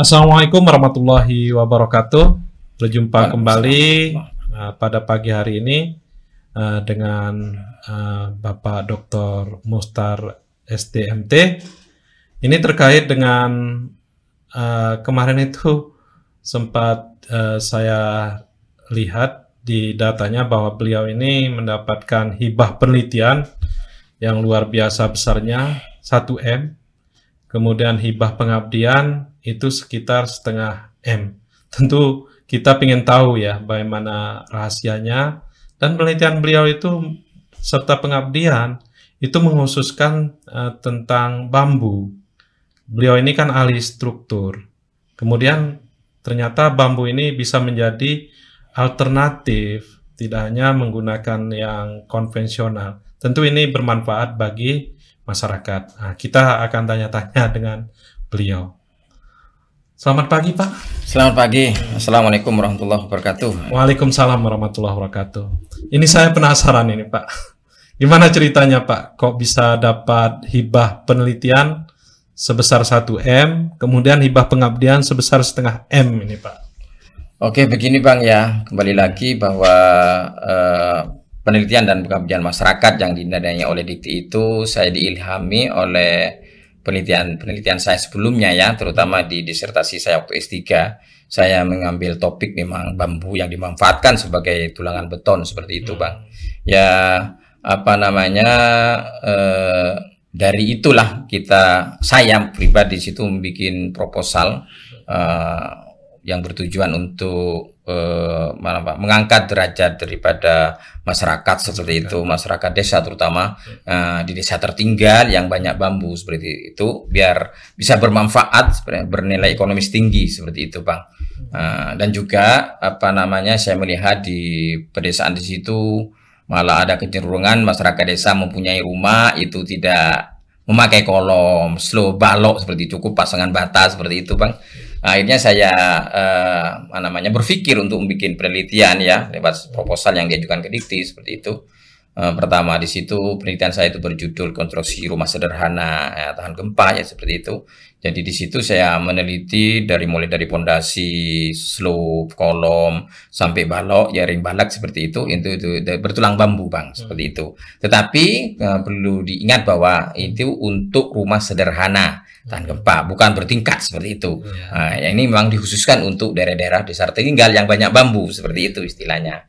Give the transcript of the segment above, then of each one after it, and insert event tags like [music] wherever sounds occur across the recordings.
Assalamualaikum warahmatullahi wabarakatuh. Berjumpa kembali uh, pada pagi hari ini uh, dengan uh, Bapak Dr. Mustar SDMT. Ini terkait dengan uh, kemarin itu sempat uh, saya lihat di datanya bahwa beliau ini mendapatkan hibah penelitian yang luar biasa besarnya 1M kemudian hibah pengabdian itu sekitar setengah M. Tentu kita ingin tahu ya bagaimana rahasianya dan penelitian beliau itu serta pengabdian itu menghususkan uh, tentang bambu. Beliau ini kan ahli struktur. Kemudian ternyata bambu ini bisa menjadi alternatif, tidak hanya menggunakan yang konvensional. Tentu ini bermanfaat bagi masyarakat. Nah, kita akan tanya-tanya dengan beliau. Selamat pagi Pak. Selamat pagi. Assalamualaikum warahmatullahi wabarakatuh. Waalaikumsalam warahmatullahi wabarakatuh. Ini saya penasaran ini Pak. Gimana ceritanya Pak? Kok bisa dapat hibah penelitian sebesar 1M, kemudian hibah pengabdian sebesar setengah M ini Pak? Oke, begini Bang ya. Kembali lagi bahwa uh, penelitian dan pengabdian masyarakat yang dinadanya oleh Dikti itu saya diilhami oleh penelitian-penelitian saya sebelumnya ya, terutama di disertasi saya waktu S3. Saya mengambil topik memang bambu yang dimanfaatkan sebagai tulangan beton seperti itu, Bang. Ya, apa namanya eh, dari itulah kita saya pribadi situ membuat proposal eh, yang bertujuan untuk eh, mengangkat derajat daripada masyarakat seperti itu masyarakat desa terutama eh, di desa tertinggal yang banyak bambu seperti itu biar bisa bermanfaat bernilai ekonomis tinggi seperti itu bang eh, dan juga apa namanya saya melihat di pedesaan di situ malah ada kecenderungan masyarakat desa mempunyai rumah itu tidak memakai kolom, slow balok seperti cukup pasangan bata seperti itu bang akhirnya saya uh, namanya berpikir untuk membuat penelitian ya lewat proposal yang diajukan ke Dikti seperti itu. Uh, pertama di situ penelitian saya itu berjudul konstruksi rumah sederhana ya, tahan gempa ya seperti itu. Jadi di situ saya meneliti dari mulai dari pondasi, slope, kolom sampai balok, ya ring balak seperti itu. Itu itu bertulang bambu bang seperti itu. Tetapi uh, perlu diingat bahwa itu untuk rumah sederhana tahan gempa, bukan bertingkat seperti itu. Ya. Nah, yang ini memang dikhususkan untuk daerah-daerah desa tertinggal yang banyak bambu seperti itu istilahnya.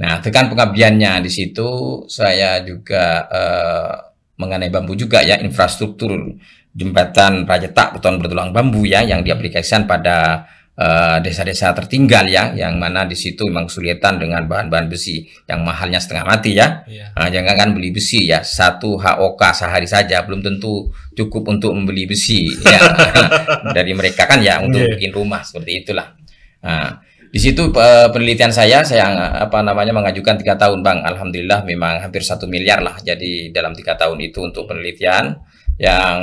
Nah, tekan pengabdiannya di situ saya juga uh, mengenai bambu juga ya infrastruktur jembatan Raja Tak beton bertulang bambu ya yang diaplikasikan pada Eh, desa-desa uh, tertinggal ya, yang mana di situ memang kesulitan dengan bahan-bahan besi yang mahalnya setengah mati ya. Yeah. Iya. Uh, jangan kan beli besi ya, satu HOK sehari saja belum tentu cukup untuk membeli besi ya [laughs] dari mereka kan ya untuk yeah. bikin rumah seperti itulah. Nah, di situ uh, penelitian saya saya apa namanya mengajukan tiga tahun bang, alhamdulillah memang hampir satu miliar lah jadi dalam tiga tahun itu untuk penelitian yang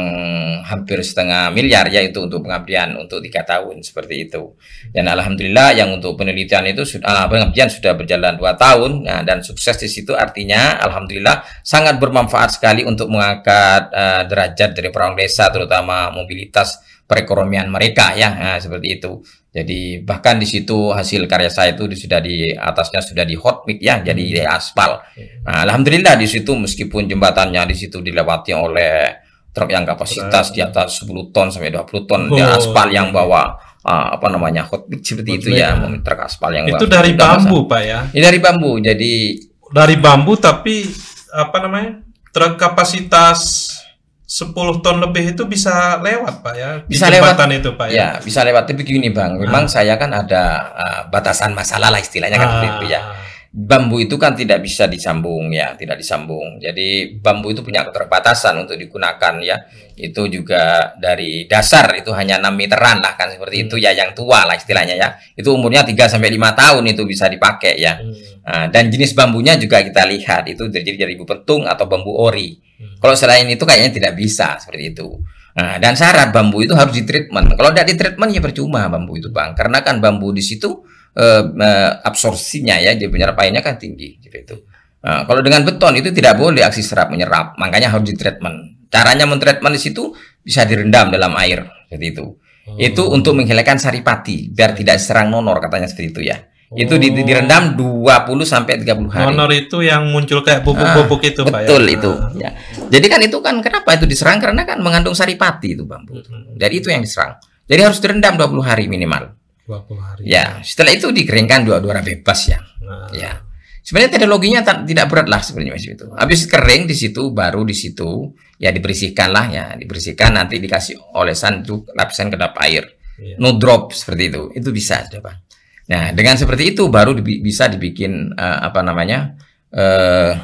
hampir setengah miliar yaitu untuk pengabdian untuk tiga tahun seperti itu. Dan alhamdulillah yang untuk penelitian itu sudah ah, pengabdian sudah berjalan dua tahun. Nah, dan sukses di situ artinya alhamdulillah sangat bermanfaat sekali untuk mengangkat uh, derajat dari orang desa terutama mobilitas perekonomian mereka ya. Nah, seperti itu. Jadi bahkan di situ hasil karya saya itu sudah di atasnya sudah di hot mix ya jadi di aspal. Nah, alhamdulillah di situ meskipun jembatannya di situ dilewati oleh truk yang kapasitas di atas 10 ton sampai 20 ton oh, di aspal yang bawa uh, apa namanya hot mix seperti hot itu ya, ya. truk aspal yang itu dari bambu pak ya? Ini dari bambu jadi dari bambu tapi apa namanya truk kapasitas 10 ton lebih itu bisa lewat pak ya bisa lewat itu pak ya? ya bisa lewat tapi begini bang memang ah. saya kan ada uh, batasan masalah lah istilahnya kan ah. itu ya bambu itu kan tidak bisa disambung ya, tidak disambung. Jadi bambu itu punya keterbatasan untuk digunakan ya. Itu juga dari dasar itu hanya 6 meteran lah kan seperti itu ya yang tua lah istilahnya ya. Itu umurnya 3 sampai 5 tahun itu bisa dipakai ya. Nah, dan jenis bambunya juga kita lihat itu terdiri dari bambu petung atau bambu ori. Kalau selain itu kayaknya tidak bisa seperti itu. Nah, dan syarat bambu itu harus ditreatment. Kalau tidak ditreatment ya percuma bambu itu, Bang. Karena kan bambu di situ uh, uh, absorpsinya ya, jadi penyerapannya kan tinggi gitu itu. Nah, kalau dengan beton itu tidak boleh aksi serap menyerap, makanya harus ditreatment. Caranya mentreatment di situ bisa direndam dalam air seperti itu. Oh. Itu untuk menghilangkan saripati biar tidak serang nonor katanya seperti itu ya. Oh. Itu di, direndam 20 sampai 30 hari. Nonor itu yang muncul kayak bubuk-bubuk ah, itu Pak Betul ya? itu. Ya. Jadi kan itu kan kenapa itu diserang karena kan mengandung saripati itu bambu. Hmm. Jadi itu yang diserang. Jadi harus direndam 20 hari minimal. 20 hari. Ya, setelah itu dikeringkan dua-dua bebas ya. Nah. Ya. Sebenarnya teknologinya tidak berat lah sebenarnya mas itu. Habis kering di situ baru di situ ya dibersihkan lah ya, dibersihkan nanti dikasih olesan itu lapisan kedap air, yeah. no drop seperti itu, itu bisa sudah bang. Nah dengan seperti itu baru di, bisa dibikin uh, apa namanya uh,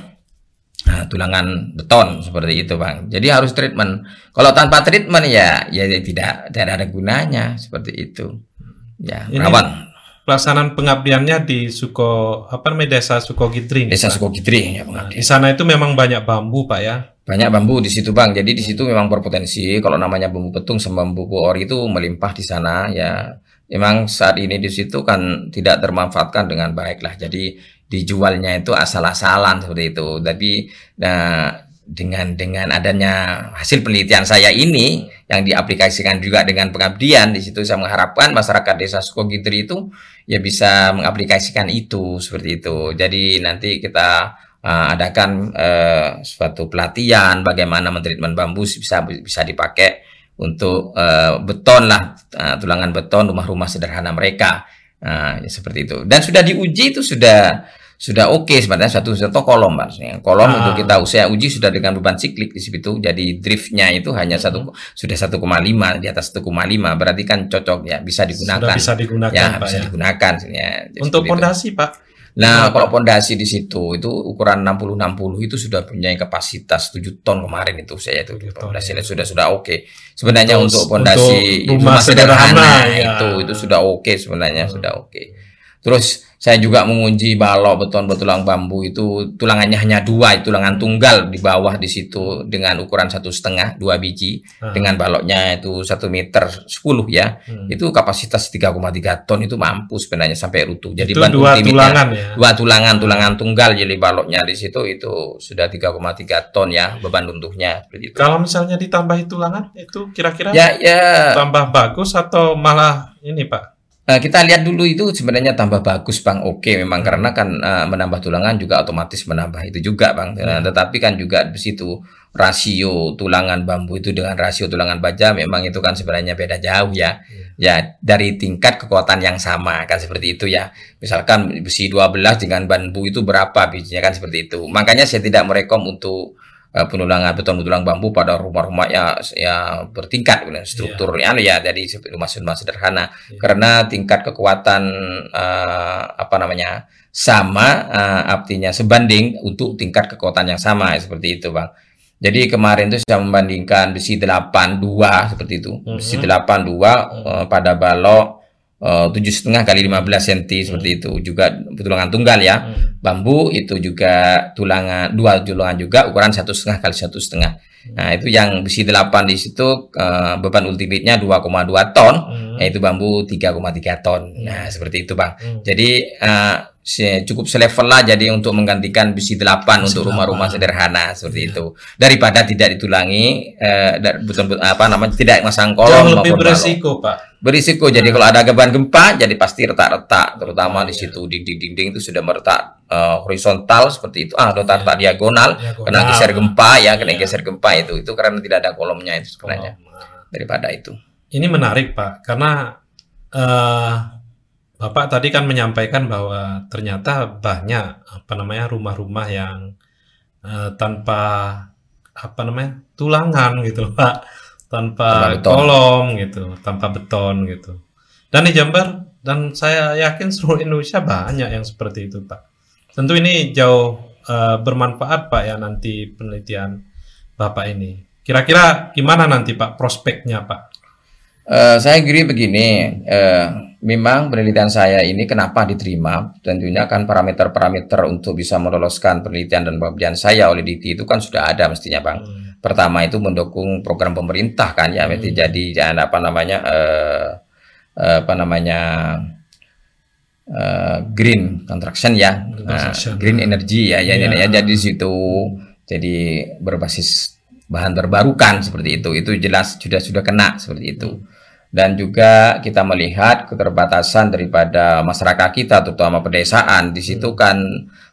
uh, tulangan beton seperti itu bang. Jadi harus treatment. Kalau tanpa treatment ya ya, ya tidak tidak ada gunanya seperti itu. Ya Ini rawan pelaksanaan pengabdiannya di Suko apa namanya desa Suko Gidri. Desa Suko Gidri ya Nah, di sana itu memang banyak bambu pak ya. Banyak bambu di situ bang. Jadi di situ memang berpotensi kalau namanya bambu petung sama bambu ori itu melimpah di sana ya. Memang saat ini di situ kan tidak termanfaatkan dengan baik lah. Jadi dijualnya itu asal-asalan seperti itu. Tapi nah dengan dengan adanya hasil penelitian saya ini yang diaplikasikan juga dengan pengabdian di situ saya mengharapkan masyarakat desa Sukogitri itu ya bisa mengaplikasikan itu seperti itu. Jadi nanti kita uh, adakan uh, suatu pelatihan bagaimana mentreatment bambu bisa bisa dipakai untuk uh, beton lah uh, tulangan beton rumah-rumah sederhana mereka. Uh, ya seperti itu. Dan sudah diuji itu sudah sudah oke okay sebenarnya satu satu kolom maksudnya kolom ah. untuk kita usia uji sudah dengan beban siklik di situ jadi driftnya itu hanya satu hmm. sudah 1,5 di atas 1,5 berarti kan cocok ya bisa digunakan sudah bisa digunakan ya Pak, bisa ya. digunakan ya, untuk pondasi Pak Nah, kalau pondasi di situ itu ukuran 60 60 itu sudah punya kapasitas 7 ton kemarin itu saya itu pondasi ya. sudah sudah oke. Okay. Sebenarnya Terus, untuk pondasi rumah, rumah sederhana, sederhana ya. itu itu sudah oke okay sebenarnya hmm. sudah oke. Okay. Terus saya juga menguji balok beton betulang bambu itu tulangannya hanya dua, itu tulangan tunggal di bawah di situ dengan ukuran satu setengah dua biji hmm. dengan baloknya itu satu meter sepuluh ya, hmm. itu kapasitas 3,3 ton itu mampu sebenarnya sampai rutuh. Jadi itu dua tulangan ya? Dua tulangan, tulangan tunggal jadi baloknya di situ itu sudah 3,3 ton ya beban runtuhnya. Kalau misalnya ditambahi tulangan itu kira-kira ya, ya. tambah bagus atau malah ini Pak? Uh, kita lihat dulu itu sebenarnya tambah bagus bang. Oke memang karena kan uh, menambah tulangan juga otomatis menambah itu juga bang. Uh, tetapi kan juga di situ rasio tulangan bambu itu dengan rasio tulangan baja memang itu kan sebenarnya beda jauh ya. Hmm. ya dari tingkat kekuatan yang sama kan seperti itu ya. Misalkan besi 12 dengan bambu itu berapa bijinya kan seperti itu. Makanya saya tidak merekom untuk penulangan beton tulang bambu pada rumah-rumah ya ya bertingkat strukturnya yeah. ya jadi rumah-rumah sederhana yeah. karena tingkat kekuatan uh, apa namanya sama uh, artinya sebanding untuk tingkat kekuatan yang sama seperti itu bang jadi kemarin itu saya membandingkan besi 82 seperti itu mm -hmm. besi 82 uh, pada balok Eh, tujuh setengah kali 15 cm seperti itu. Juga tulangan tunggal ya. Hmm. bambu itu juga tulangan dua tulangan juga ukuran satu setengah kali satu setengah nah itu yang besi 8 di situ uh, beban ultimate-nya 2,2 ton hmm. yaitu bambu 3,3 ton hmm. nah seperti itu bang hmm. jadi uh, cukup selevel lah jadi untuk menggantikan besi 8 besi untuk rumah-rumah sederhana seperti ya. itu daripada tidak ditulangi eh, betul, betul apa namanya tidak masang kolom Jauh lebih berisiko pak berisiko jadi kalau ada geban gempa jadi pasti retak-retak terutama oh, di iya. situ dinding-dinding itu sudah meretak uh, horizontal seperti itu ah retak-retak ya. diagonal, diagonal kena geser gempa ya kena ya. geser gempa itu itu karena tidak ada kolomnya itu sebenarnya Kolom. daripada itu ini menarik pak karena uh, Bapak tadi kan menyampaikan bahwa ternyata banyak apa namanya rumah-rumah yang uh, tanpa apa namanya tulangan gitu Pak, tanpa kolom gitu, tanpa beton gitu. Dan di Jember dan saya yakin seluruh Indonesia banyak yang seperti itu Pak. Tentu ini jauh uh, bermanfaat Pak ya nanti penelitian Bapak ini. Kira-kira gimana nanti Pak prospeknya Pak? Uh, saya kira begini. Uh, memang penelitian saya ini kenapa diterima tentunya kan parameter-parameter untuk bisa meloloskan penelitian dan pemberian saya oleh DITI itu kan sudah ada mestinya bang hmm. pertama itu mendukung program pemerintah kan ya hmm. jadi jangan apa namanya uh, apa namanya uh, green construction ya. Uh, green energy ya ya, ya, ya. jadi situ. Jadi berbasis bahan terbarukan seperti itu. Itu jelas sudah sudah kena seperti itu. Dan juga kita melihat keterbatasan daripada masyarakat kita terutama pedesaan. Di situ kan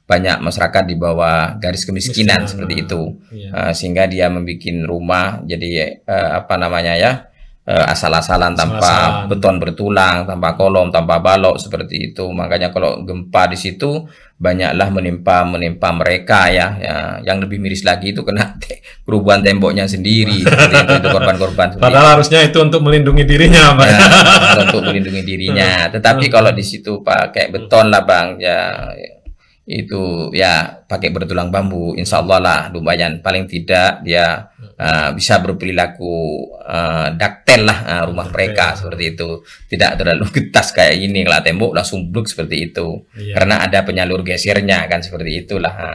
banyak masyarakat di bawah garis kemiskinan Kemiskinan, seperti itu. Iya. Uh, sehingga dia membuat rumah jadi uh, apa namanya ya asal-asalan tanpa Asal-asalan. beton bertulang tanpa kolom tanpa balok seperti itu makanya kalau gempa di situ banyaklah menimpa menimpa mereka ya, ya yang lebih miris lagi itu kena [laughs] te- kerubuhan temboknya sendiri [laughs] seperti itu, itu korban-korban Padahal harusnya itu untuk melindungi dirinya, Pak. Ya, untuk melindungi dirinya. [laughs] Tetapi kalau di situ pakai beton lah bang, ya itu ya pakai bertulang bambu, insya Allah lah lumayan. Paling tidak dia uh, bisa berperilaku uh, daktel lah uh, rumah mereka seperti itu. Tidak terlalu [laughs] getas kayak ini lah tembok langsung bluk seperti itu. Iya. Karena ada penyalur gesernya kan seperti itulah. Ha.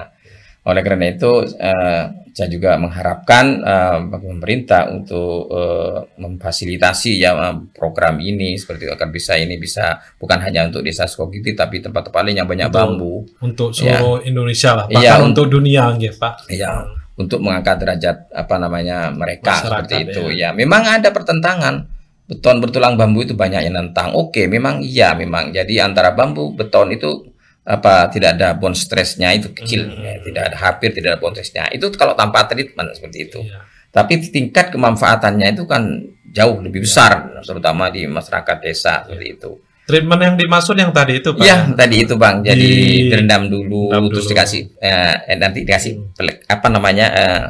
Oleh karena itu, eh, saya juga mengharapkan bagi pemerintah untuk eh, memfasilitasi ya eh, program ini seperti itu agar bisa ini bisa bukan hanya untuk desa Skogiti tapi tempat-tempat lain yang banyak Betul. bambu Untuk seluruh Indonesia lah, Iya, bahkan un- untuk dunia, nggih, Pak. ya untuk mengangkat derajat apa namanya mereka Masyarakat, seperti itu ya. Memang ada pertentangan beton bertulang bambu itu banyak yang nentang. Oke, memang iya memang. Jadi antara bambu beton itu apa tidak ada bond stressnya itu kecil Hmm. ya, tidak ada hampir tidak ada bond stressnya itu kalau tanpa treatment seperti itu Iya. tapi tingkat kemanfaatannya itu kan jauh lebih besar terutama di masyarakat desa seperti itu Treatment yang dimaksud yang tadi itu, Pak. ya? tadi itu bang. Jadi Di- direndam dulu Rendam terus dulu. dikasih eh, eh, nanti dikasih pelek- apa namanya eh,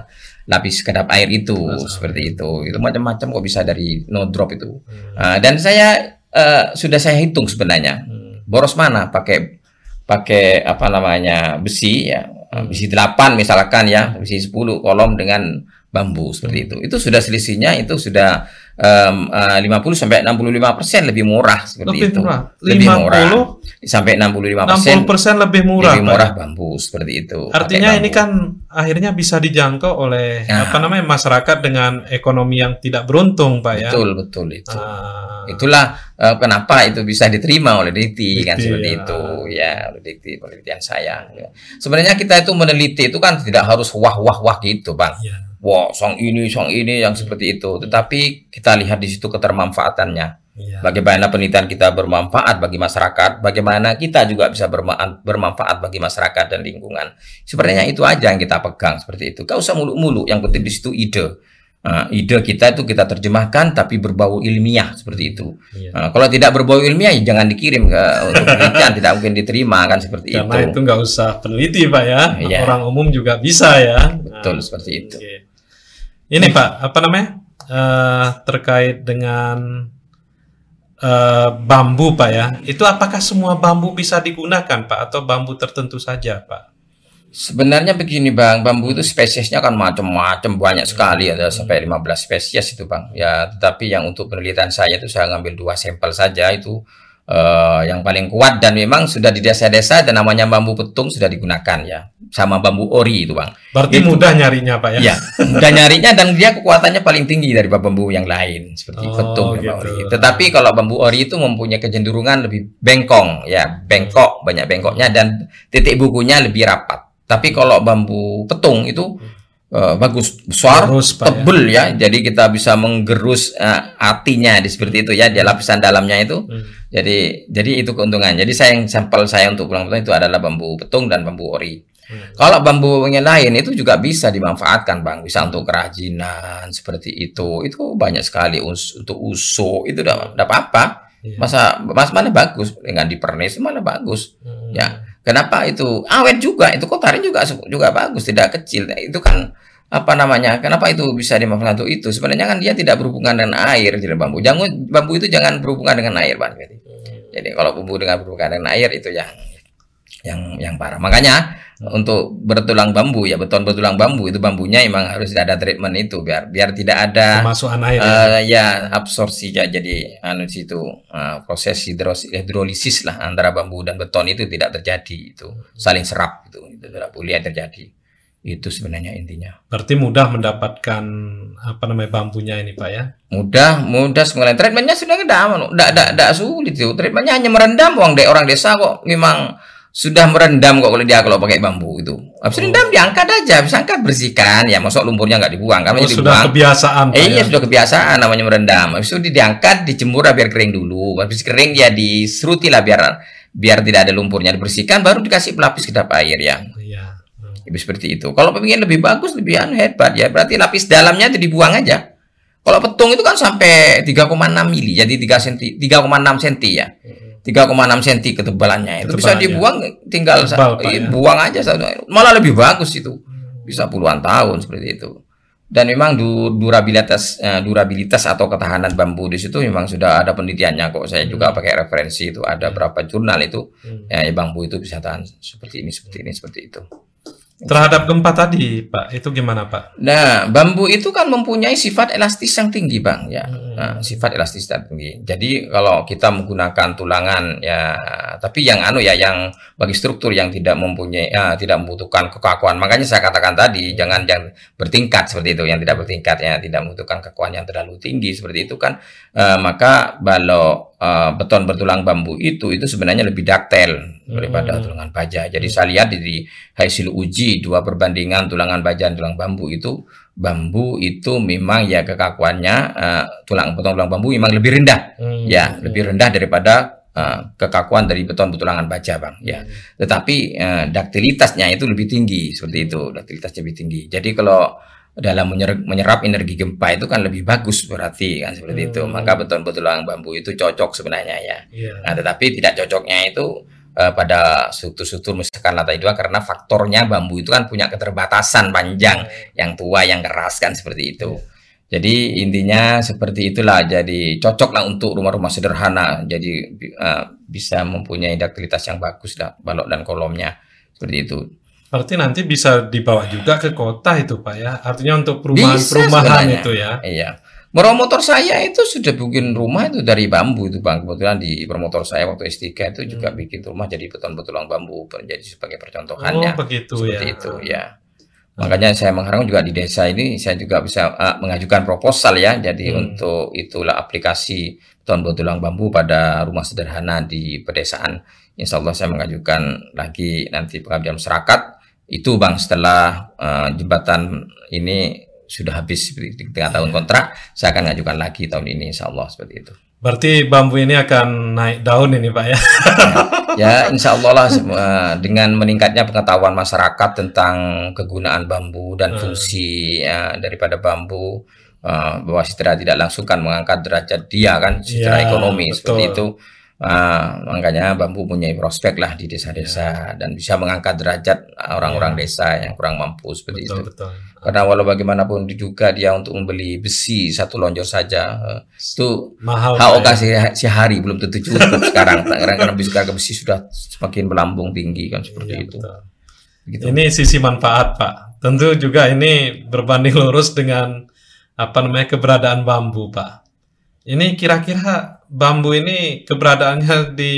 lapis kedap air itu seperti itu. Itu macam-macam kok bisa dari no drop itu. Ah, dan saya eh, sudah saya hitung sebenarnya. Hmm. boros mana? Pakai pakai apa namanya besi ya. Besi 8 misalkan ya. Besi 10 kolom dengan bambu seperti itu itu sudah selisihnya itu sudah em, eh, 50 sampai 65 persen lebih murah seperti Lebih itu murah. lebih murah 50 sampai 65 persen 60 persen lebih murah. lebih murah bambu seperti itu Artinya ini kan akhirnya bisa dijangkau oleh Nah. apa namanya masyarakat dengan ekonomi yang tidak beruntung, Pak ya. betul betul itu Ah, Itulah eh, kenapa itu bisa diterima oleh Dikti kan seperti ya. itu ya oleh Dikti penelitian saya. Ya. Sebenarnya kita itu meneliti itu kan tidak harus wah wah wah gitu bang. Iya. Wah song ini song ini yang seperti itu. Tetapi kita lihat di situ ketermanfaatannya. Iya. Bagaimana penelitian kita bermanfaat bagi masyarakat, bagaimana kita juga bisa berma- bermanfaat bagi masyarakat dan lingkungan. Sebenarnya itu aja yang kita pegang seperti itu. Gak usah muluk-muluk, yang penting di situ ide. Nah, ide kita itu kita terjemahkan tapi berbau ilmiah seperti itu. Iya. Nah, kalau tidak berbau ilmiah ya jangan dikirim ke untuk penelitian, tidak mungkin diterima kan seperti Karena itu itu. nggak usah peneliti, Pak ya. Iya. Orang umum juga bisa ya. Betul Nah, seperti itu. oke. Ini Pak, apa namanya? Eh, terkait dengan eh, bambu, Pak ya. Itu apakah semua bambu bisa digunakan, Pak, atau bambu tertentu saja, Pak? Sebenarnya begini Bang, bambu itu spesiesnya kan macam-macam banyak sekali ada sampai 15 spesies itu Bang. Ya, tetapi yang untuk penelitian saya itu saya ngambil dua sampel saja itu eh, yang paling kuat dan memang sudah di desa-desa dan namanya bambu petung sudah digunakan ya. Sama bambu ori itu Bang. Berarti Itu- mudah nyarinya, Pak ya. Ya, dan nyarinya dan dia kekuatannya paling tinggi dari bambu yang lain seperti Oh, petung dan gitu. ori. Tetapi kalau bambu ori itu mempunyai kecenderungan lebih bengkong, ya bengkok banyak bengkoknya dan titik bukunya lebih rapat. Tapi kalau bambu petung itu eh, bagus besar, Terus, Pak, ya. tebel ya. Jadi kita bisa menggerus eh, hatinya di seperti itu ya, di lapisan dalamnya itu. Hmm. Jadi jadi itu keuntungan. Jadi saya yang sampel saya untuk pulang itu adalah bambu petung dan bambu ori. Hmm. Kalau bambu yang lain itu juga bisa dimanfaatkan, Bang. Bisa untuk kerajinan seperti itu. Itu banyak sekali us- untuk uso itu udah udah apa-apa. Iya. Masa mas mana bagus dengan dipernis mana bagus. Hmm. Ya. Kenapa itu awet juga? Itu kotarin juga juga bagus, tidak kecil. Nah, Itu kan apa namanya? Kenapa itu bisa dimanfaatkan untuk itu? Sebenarnya kan dia tidak berhubungan dengan air, jadi bambu. Jangan bambu itu jangan berhubungan dengan air, Bang. Jadi, jadi kalau bambu dengan berhubungan dengan air itu yang yang yang parah. Makanya untuk bertulang bambu ya beton bertulang bambu itu bambunya emang harus ada treatment itu biar biar tidak ada Kemasukan air. ya. eh, ya absorpsi ya jadi anu situ eh, proses hidros- hidrolisis lah antara bambu dan beton itu tidak terjadi itu saling serap itu itu tidak boleh terjadi itu sebenarnya intinya Berarti mudah mendapatkan apa namanya bambunya ini, Pak ya. mudah mudah sebenarnya treatmentnya sudah tidak tidak tidak sulit itu treatmentnya hanya merendam uang deh orang desa kok memang sudah merendam kok kalau dia kalau pakai bambu itu. Habis oh. rendam diangkat aja, bisa angkat bersihkan. Ya masuk lumpurnya nggak dibuang, karena oh, sudah dibuang. kebiasaan. Eh, iya ya. sudah kebiasaan namanya merendam. Habis itu diangkat, dijemur biar kering dulu. Habis kering ya diseruti lah biar biar tidak ada lumpurnya dibersihkan, baru dikasih pelapis kedap air ya. Iya. Hmm. seperti itu. Kalau pengen lebih bagus, lebih hebat ya, berarti lapis dalamnya itu dibuang aja. Kalau petung itu kan sampai 3,6 mili, jadi 3 cm, 3,6 cm ya. Hmm 3,6 cm ketebalannya itu bisa dibuang tinggal Tebal, Pak, ya? buang aja malah lebih bagus itu bisa puluhan tahun seperti itu dan memang durabilitas eh, durabilitas atau ketahanan bambu di situ memang sudah ada penelitiannya kok saya juga hmm. pakai referensi itu ada berapa jurnal itu hmm. ya bambu itu bisa tahan seperti ini seperti ini seperti itu Terhadap gempa tadi, Pak, itu gimana, Pak? Nah, bambu itu kan mempunyai sifat elastis yang tinggi, Bang, ya. Hmm. Nah, sifat elastis yang tinggi. Jadi kalau kita menggunakan tulangan ya, tapi yang anu ya, yang bagi struktur yang tidak mempunyai ya, tidak membutuhkan kekakuan. Makanya saya katakan tadi, jangan yang bertingkat seperti itu, yang tidak bertingkat ya, tidak membutuhkan kekuatan yang terlalu tinggi seperti itu kan, uh, maka balok uh, beton bertulang bambu itu itu sebenarnya lebih daktel daripada hmm. tulangan baja. Jadi saya lihat di hasil uji dua perbandingan tulangan baja dan tulang bambu itu bambu itu memang ya kekakuannya uh, tulang beton tulang bambu memang lebih rendah. Hmm. Ya, lebih rendah daripada uh, kekakuan dari beton betulangan baja, Bang. Ya. Hmm. Tetapi uh, daktilitasnya itu lebih tinggi seperti itu, daktilitasnya lebih tinggi. Jadi kalau dalam menyerap, menyerap energi gempa itu kan lebih bagus berarti kan seperti hmm. itu. Maka beton-beton bambu itu cocok sebenarnya ya. Yeah. Nah, tetapi tidak cocoknya itu uh, pada struktur-struktur misalkan lantai dua karena faktornya bambu itu kan punya keterbatasan panjang yeah. yang tua yang keras kan seperti itu. Yeah. Jadi intinya seperti itulah. Jadi cocoklah untuk rumah-rumah sederhana. Jadi uh, bisa mempunyai daktilitas yang bagus lah balok dan kolomnya seperti itu. Berarti nanti bisa dibawa juga ke kota itu Pak ya. Artinya untuk perumahan-perumahan itu ya. Iya. Meromotor saya itu sudah bikin rumah itu dari bambu itu Bang. Kebetulan di promotor saya waktu S3 itu hmm. juga bikin rumah jadi beton-beton bambu menjadi sebagai percontohannya. Oh, begitu Seperti ya. itu ya. Makanya saya mengharapkan juga di desa ini saya juga bisa uh, mengajukan proposal ya. Jadi hmm. untuk itulah aplikasi beton-beton bambu pada rumah sederhana di pedesaan. Insya Allah saya mengajukan lagi nanti pengabdian masyarakat itu bang setelah uh, jembatan ini sudah habis tengah tahun kontrak saya akan ngajukan lagi tahun ini insya Allah seperti itu berarti bambu ini akan naik daun ini pak ya [laughs] ya insya Allah lah dengan meningkatnya pengetahuan masyarakat tentang kegunaan bambu dan hmm. fungsi ya, daripada bambu uh, bahwa secara tidak langsung kan mengangkat derajat dia kan secara ya, ekonomi betul. seperti itu Uh, makanya bambu punya prospek lah di desa-desa ya. dan bisa mengangkat derajat orang-orang ya. desa yang kurang mampu seperti betul, itu. Betul. Karena walau bagaimanapun juga dia untuk membeli besi satu lonjor saja uh, itu mahal. HOK ya. sehari belum tentu cukup [laughs] sekarang. Karena karena besi harga besi sudah semakin melambung tinggi kan seperti ya, itu. Gitu. Ini sisi manfaat Pak. Tentu juga ini berbanding lurus dengan apa namanya keberadaan bambu Pak. Ini kira-kira bambu ini keberadaannya di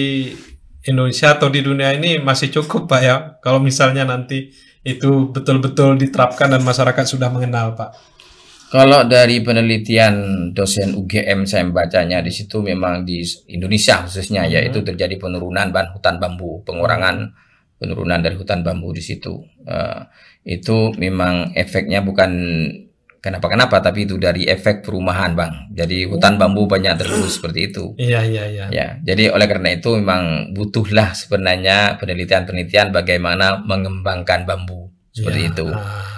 Indonesia atau di dunia ini masih cukup Pak ya kalau misalnya nanti itu betul-betul diterapkan dan masyarakat sudah mengenal Pak. Kalau dari penelitian dosen UGM saya membacanya di situ memang di Indonesia khususnya hmm. yaitu terjadi penurunan bahan hutan bambu, pengurangan penurunan dari hutan bambu di situ. Uh, itu memang efeknya bukan Kenapa-kenapa? Tapi itu dari efek perumahan, Bang. Jadi hutan bambu banyak tergerus [clears throat] seperti itu. Iya, iya, iya. Ya, jadi oleh karena itu memang butuhlah sebenarnya penelitian-penelitian bagaimana mengembangkan bambu seperti ya. itu.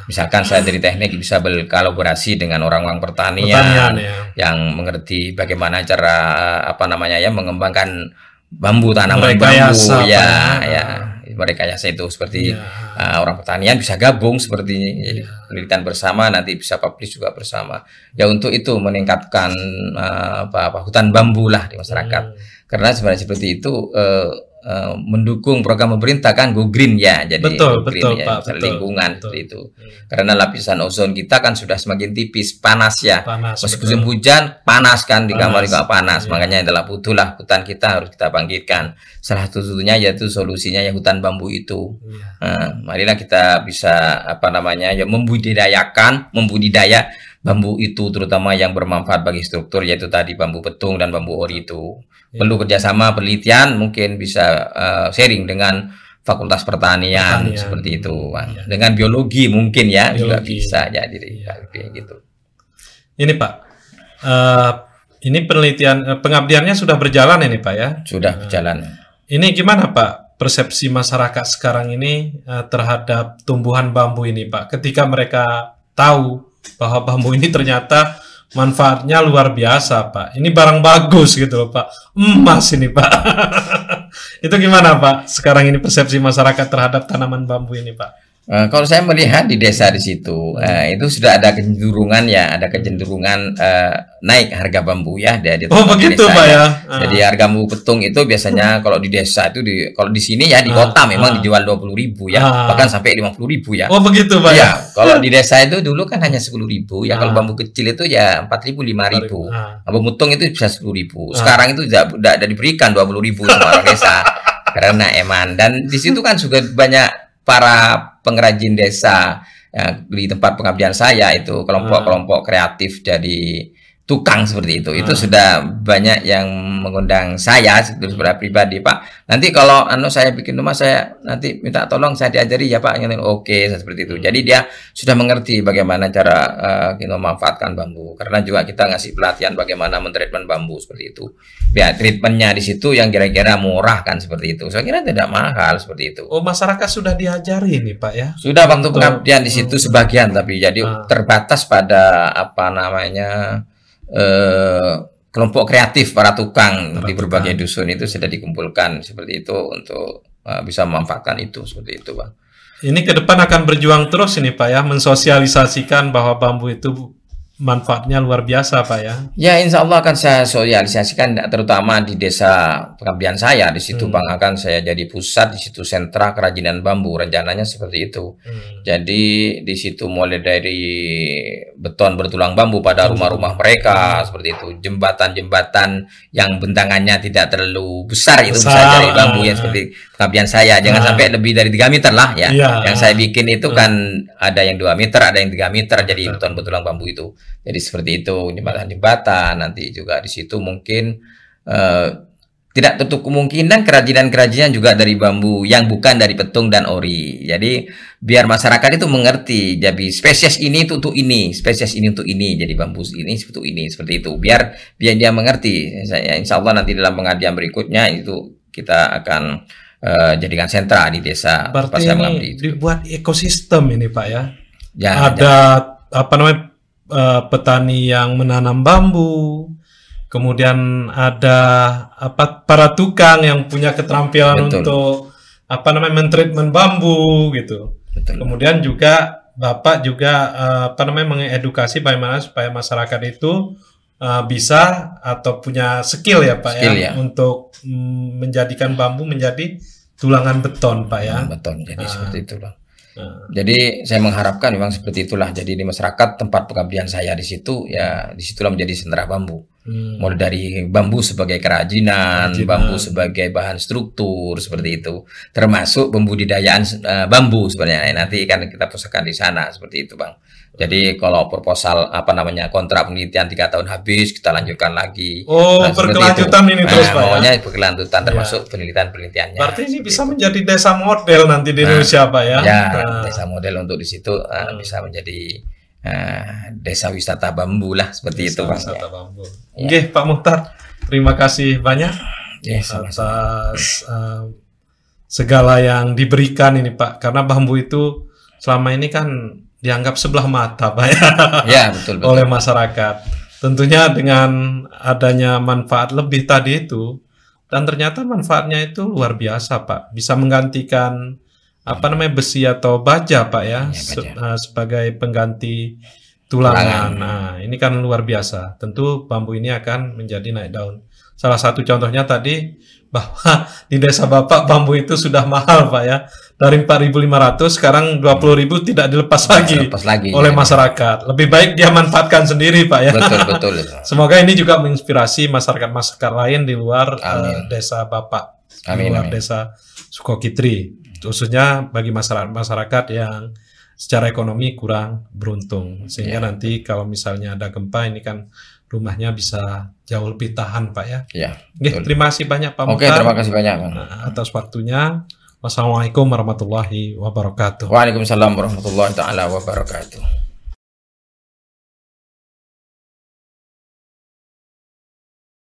Misalkan saya dari teknik bisa berkolaborasi dengan orang-orang pertanian, pertanian ya. yang mengerti bagaimana cara apa namanya ya mengembangkan bambu tanaman bambu ya, ya merekayasa itu seperti ya. uh, orang pertanian bisa gabung seperti ya. penelitian bersama nanti bisa publish juga bersama ya untuk itu meningkatkan uh, apa, apa hutan bambu lah di masyarakat hmm. karena sebenarnya seperti itu uh, uh, mendukung program pemerintah kan go green ya jadi betul, green betul, ya Pak, betul, lingkungan betul. seperti itu hmm. karena lapisan ozon kita kan sudah semakin tipis panas ya panas, meskipun hujan panas kan di kamar juga panas ya. makanya adalah butuhlah hutan kita harus kita bangkitkan salah satunya yaitu solusinya ya hutan bambu itu ya. nah, marilah kita bisa apa namanya ya membudidayakan membudidaya bambu itu terutama yang bermanfaat bagi struktur yaitu tadi bambu petung dan bambu ori itu. Ya. Perlu kerjasama penelitian mungkin bisa uh, sharing dengan fakultas pertanian, Pertanian. seperti itu. Iya. Dengan biologi mungkin ya juga Biologi. bisa jadi kayak gitu. Ini Pak, eh, ini penelitian eh, pengabdiannya sudah berjalan ini Pak ya. Sudah berjalan. Ini gimana Pak persepsi masyarakat sekarang ini eh, terhadap tumbuhan bambu ini Pak? Ketika mereka tahu bahwa bambu ini ternyata manfaatnya luar biasa Pak. Ini barang bagus gitu loh Pak. Emas ini Pak. [laughs] Itu gimana Pak? Sekarang ini persepsi masyarakat terhadap tanaman bambu ini Pak? Eh, kalau saya melihat di desa di situ, eh, itu sudah ada kecenderungan ya, ada kecenderungan eh, naik harga bambu ya di, di Oh begitu desa Pak ya. ya. Jadi harga bambu petung itu biasanya kalau di desa itu di kalau di sini ya di Ah, kota memang ah. dijual 20.000 ya, Ah. bahkan sampai 50.000 ya. Oh begitu Pak ya. Ya, kalau di [laughs] desa itu dulu kan hanya 10.000 ya. Kalau Ah. bambu kecil itu ya 4.000 5.000. Ah. Bambu mutung itu bisa 10.000. Ah. Sekarang itu tidak tidak ada diberikan 20.000 sama orang desa [laughs] karena eman dan di situ kan juga banyak para pengrajin desa ya, di tempat pengabdian saya itu kelompok-kelompok kreatif jadi tukang seperti itu. Itu Ah. sudah banyak yang mengundang saya secara pribadi, Pak. Nanti kalau anu saya bikin rumah saya nanti minta tolong saya diajari ya, Pak. Oke, seperti itu. Jadi dia sudah mengerti bagaimana cara eh, kita memanfaatkan bambu. Karena juga kita ngasih pelatihan bagaimana mentreatment bambu seperti itu. Ya, treatmentnya di situ yang kira-kira murah kan seperti itu. Saya kira tidak mahal seperti itu. Oh masyarakat sudah diajari ini Pak ya. Sudah waktu pengabdian di situ sebagian tapi jadi Ah. terbatas pada apa namanya eh kelompok kreatif para tukang Para di berbagai tukang. dusun itu sudah dikumpulkan seperti itu untuk eh, bisa memanfaatkan itu seperti itu, Bang. Ini ke depan akan berjuang terus ini Pak ya, mensosialisasikan bahwa bambu itu manfaatnya luar biasa Pak ya. Ya, insya Allah akan saya sosialisasikan terutama di desa pengabdian saya. Di situ Hmm. Bang akan saya jadi pusat, di situ sentra kerajinan bambu. Rencananya seperti itu. Hmm. Jadi di situ mulai dari beton bertulang bambu pada rumah-rumah mereka seperti itu, jembatan-jembatan yang bentangannya tidak terlalu besar itu bisa dari bambu yang seperti pengabdian saya. Jangan Ah. sampai lebih dari 3 meter lah ya. Iya. Yang saya bikin itu Hmm. kan ada yang 2 meter, ada yang 3 meter jadi beton bertulang bambu itu. Jadi seperti itu jembatan-jembatan nanti juga di situ mungkin eh, tidak tutup kemungkinan kerajinan-kerajinan juga dari bambu yang bukan dari petung dan ori. Jadi biar masyarakat itu mengerti. Jadi spesies ini itu untuk ini, spesies ini untuk ini. Jadi bambu ini untuk ini seperti itu. Biar biar dia mengerti. Saya insya Allah nanti dalam pengabdian berikutnya itu kita akan eh, jadikan sentra di desa Berarti saya ini mengabdi itu. dibuat ekosistem ini Pak ya. Ya, Ada apa namanya eh, petani yang menanam bambu, kemudian ada apa para tukang yang punya keterampilan Betul. untuk apa namanya mentreatment bambu gitu. betul. Kemudian juga Bapak juga eh, apa namanya mengedukasi bagaimana supaya masyarakat itu eh, bisa atau punya skill ya Pak Skill, ya, ya. untuk mm, menjadikan bambu menjadi tulangan beton Pak ya. beton. Jadi Ah. seperti itu, Bang. Nah, Jadi saya mengharapkan memang seperti itulah. Jadi di masyarakat tempat pengabdian saya di situ ya di situlah menjadi sentra bambu. hmm. Mulai dari bambu sebagai kerajinan, Kerajinan. bambu sebagai bahan struktur seperti itu, termasuk pembudidayaan eh, bambu sebenarnya. Nanti kan kita pusatkan di sana seperti itu, bang. Jadi kalau proposal apa namanya kontrak penelitian tiga tahun habis, kita lanjutkan lagi. Oh, Nah, berkelanjutan itu. ini terus Nah, Pak ya. maunya berkelanjutan termasuk penelitian-penelitiannya. Berarti ini bisa itu. menjadi desa model nanti di Nah, Indonesia Pak ya. Ya, Nah, desa model untuk di situ Hmm. bisa menjadi eh, desa wisata bambu lah seperti itu, desa bang. wisata bambu. Ya. Oke, Pak Muhtar, terima kasih banyak Ya, atas eh, segala yang diberikan ini Pak. Karena bambu itu selama ini kan dianggap sebelah mata Pak ya. [laughs] Ya, betul betul. oleh masyarakat. Tentunya dengan adanya manfaat lebih tadi itu dan ternyata manfaatnya itu luar biasa, Pak. Bisa menggantikan apa namanya besi atau baja, Pak ya, Ya, se- baja. eh, sebagai pengganti tulangan. Tulangan. Nah, ini kan luar biasa. Tentu bambu ini akan menjadi naik daun. Salah satu contohnya tadi bahwa [laughs] di desa Bapak bambu itu sudah mahal, Pak ya. Dari 4.500 sekarang 20.000 tidak dilepas lagi Lepas lagi. oleh ya. masyarakat. Lebih baik dia manfaatkan sendiri, Pak ya. Betul [laughs] betul. Semoga ini juga menginspirasi masyarakat-masyarakat lain di luar Amin. eh, desa Bapak, Amin, di luar amin. desa Sukokitri, khususnya bagi masyarakat-masyarakat yang secara ekonomi kurang beruntung. Sehingga Ya. nanti kalau misalnya ada gempa ini kan rumahnya bisa jauh lebih tahan, Pak ya. Ya. Oke, terima kasih banyak Pak Oke, terima kasih banyak, Bang. nah, atas waktunya. Wassalamualaikum warahmatullahi wabarakatuh. Waalaikumsalam warahmatullahi taala wabarakatuh.